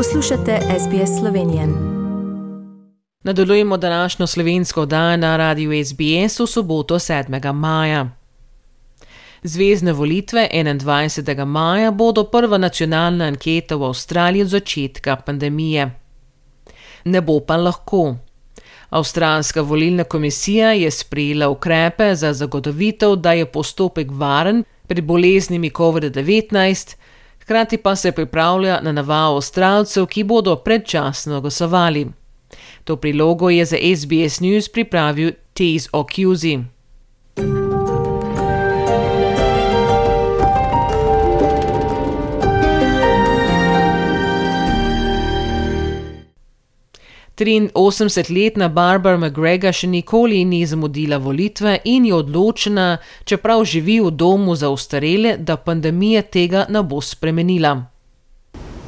Poslušate SBS Slovenijo. Nadaljujemo današnjo slovensko dan na radiju SBS v soboto 7. maja. Zvezdne volitve 21. maja bodo prva nacionalna anketa v Avstraliji od začetka pandemije. Ne bo pa lahko. Avstralska volilna komisija je sprejela ukrepe za zagotovitev, da je postopek varen pred boleznimi COVID-19, hkrati pa se pripravlja na navao Avstralcev, ki bodo predčasno glasovali. To prilogo je za SBS News pripravil Tees Ocusi. 83-letna Barbara McGregor še nikoli ni zamudila volitve in je odločena, čeprav živi v domu za ustarele, da pandemija tega ne bo spremenila.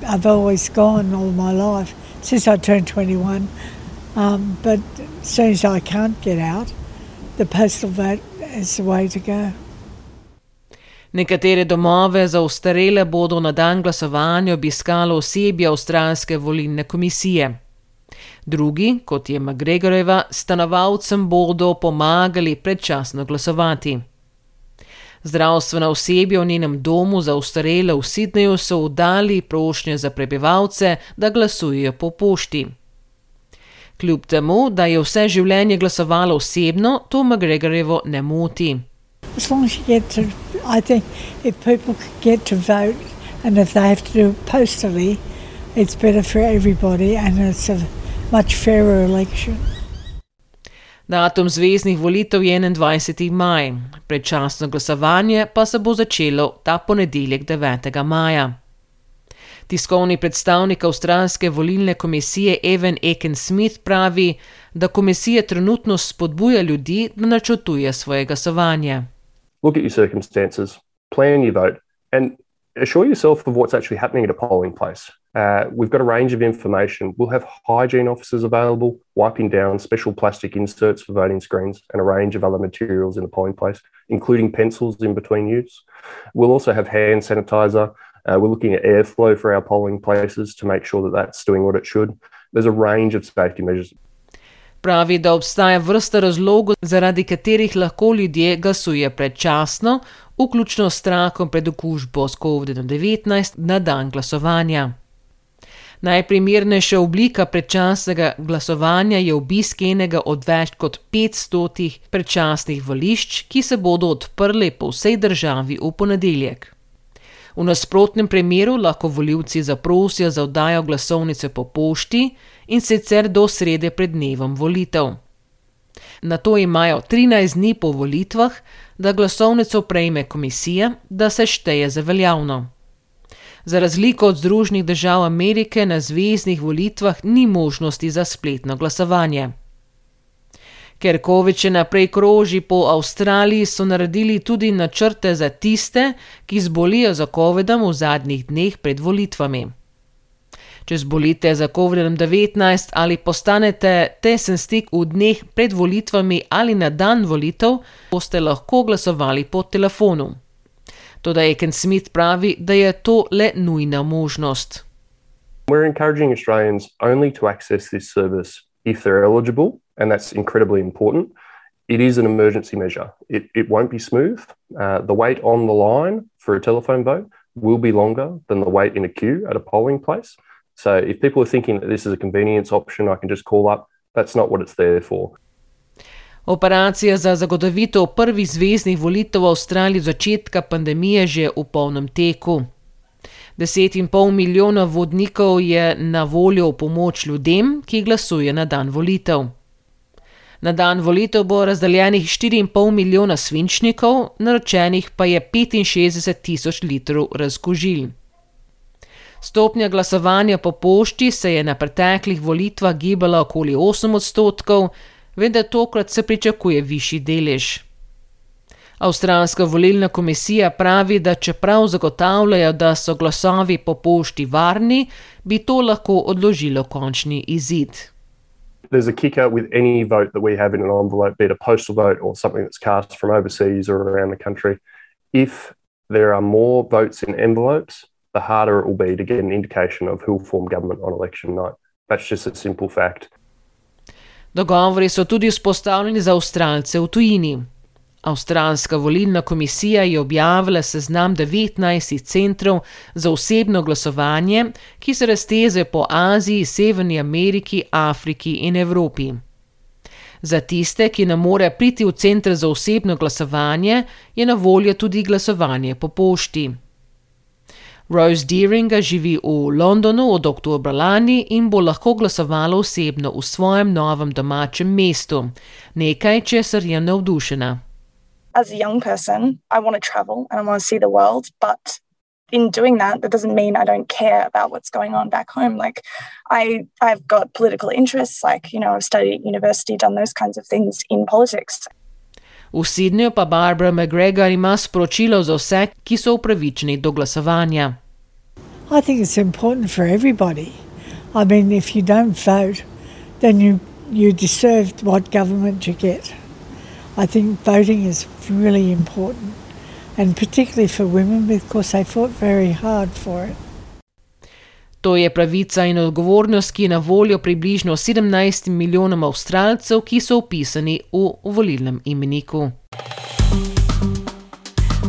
I've always gone all my life since I turned 21. Um, but as soon as I can't get out, the postal vote is the way to go. Nekatere domove za ustarele bodo na dan glasovanja obiskalo osebje Avstralske volilne komisije. Drugi, kot je McGregoreva, stanovalcem bodo pomagali predčasno glasovati. Zdravstvena osebja v njenem domu za ustarele v Sydneyju so vdali prošnje za prebivalce, da glasujejo po pošti. Kljub temu, da je vse življenje glasovala osebno, to McGregorevo ne moti. As long as you get to, I think, if people get to vote and if they have to do it postally, it's better for everybody and it's a much fairer election. Datum zvezdnih volitev je 21. maj, predčasno glasovanje pa se bo začelo ta ponedeljek 9. maja. Tiskovni predstavnik Avstralske volilne komisije Evan Eken Smith pravi, da komisija trenutno spodbuja ljudi, da načrtuje svoje glasovanje. Look at your circumstances, plan your vote and assure yourself of what's actually happening at a polling place. Uh, we've got a range of information. We'll have hygiene officers available, wiping down special plastic inserts for voting screens, and a range of other materials in the polling place, including pencils in between use. We'll also have hand sanitizer. Uh, we're looking at airflow for our polling places to make sure that that's doing what it should. There's a range of safety measures. Pravi, da obstaja vrsta razlogov, zaradi katerih lahko ljudje glasujejo predčasno, vključno s strahom pred okužbo s COVID-19 na dan glasovanja. Najprimernejša oblika predčasnega glasovanja je obisk enega od več kot 500 predčasnih volišč, ki se bodo odprli po vsej državi v ponedeljek. V nasprotnem primeru lahko voljivci zaprosijo za oddajo glasovnice po pošti in sicer do srede pred dnevom volitev. Na to imajo 13 dni po volitvah, da glasovnico prejme komisija, da se šteje za veljavno. Za razliko od Združenih držav Amerike na zvezdnih volitvah ni možnosti za spletno glasovanje. Ker COVID še naprej kroži po Avstraliji, so naredili tudi načrte za tiste, ki zbolijo za COVID-om v zadnjih dneh pred volitvami. Če zbolite za COVID-19 ali postanete tesen stik v dneh pred volitvami ali na dan volitev, boste lahko glasovali po telefonu. Toda Eken Smith pravi, da je to le nujna možnost. We're encouraging Australians only to access this service if they're eligible, and that's incredibly important. It is an emergency measure. It, it won't be smooth. Uh, the wait on the line for a telephone vote will be longer than the wait in a queue at a polling place. So if people are thinking that this is a convenience option, I can just call up, that's not what it's there for. Operacija za zagotovitev prvih zvezdnih volitev v Avstraliji od začetka pandemije že v polnem teku. Deset in pol milijona vodnikov je na voljo v pomoč ljudem, ki glasujejo na dan volitev. Na dan volitev bo razdeljenih 4,5 milijona svinčnikov, naročenih pa je 65 tisoč litrov razkožil. Stopnja glasovanja po pošti se je na preteklih volitvah gibala okoli 8 odstotkov, vendar tokrat se pričakuje višji delež. Avstralska volilna komisija pravi, da čeprav zagotavljajo, da so glasovi po pošti varni, bi to lahko odložilo končni izid. There's a kicker with any vote that we have in an envelope, be it a postal vote or something that's cast from overseas or around the country. If there are more votes in envelopes the harder it will be to get an indication of who will form government on election night. That's just a simple fact. Dogovori so tudi vzpostavljeni za Avstralce v tujini. Avstralska volilna komisija je objavila seznam 19 centrov za osebno glasovanje, ki se razteze po Aziji, Severni Ameriki, Afriki in Evropi. Za tiste, ki ne more priti v center za osebno glasovanje, je na voljo tudi glasovanje po pošti. Royce Deeringa živi v Londonu od oktobra lani in bo lahko glasovala osebno v svojem novem domačem mestu, nekaj, česar je navdušena. as a young person, I want to travel and I want to see the world. But in doing that, that doesn't mean I don't care about what's going on back home. Like I, I've got political interests. Like you know, I've studied at university, done those kinds of things in politics. V Sydneyju pa Barbara McGregor ima sporočilo za vse, ki so upravičeni do glasovanja. I think it's important for everybody. I mean, if you don't vote, then you you deserve what government you get. I think voting is really important, and particularly for women because they fought very hard for it. To je pravica in odgovornost, ki je na voljo približno 17 milijonom Avstralcev, ki so upisani v volilnem imeniku.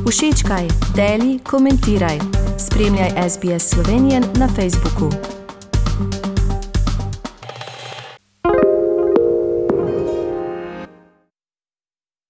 Všečkaj, deli, komentiraj. Spremljaj SBS Slovenijo na Facebooku.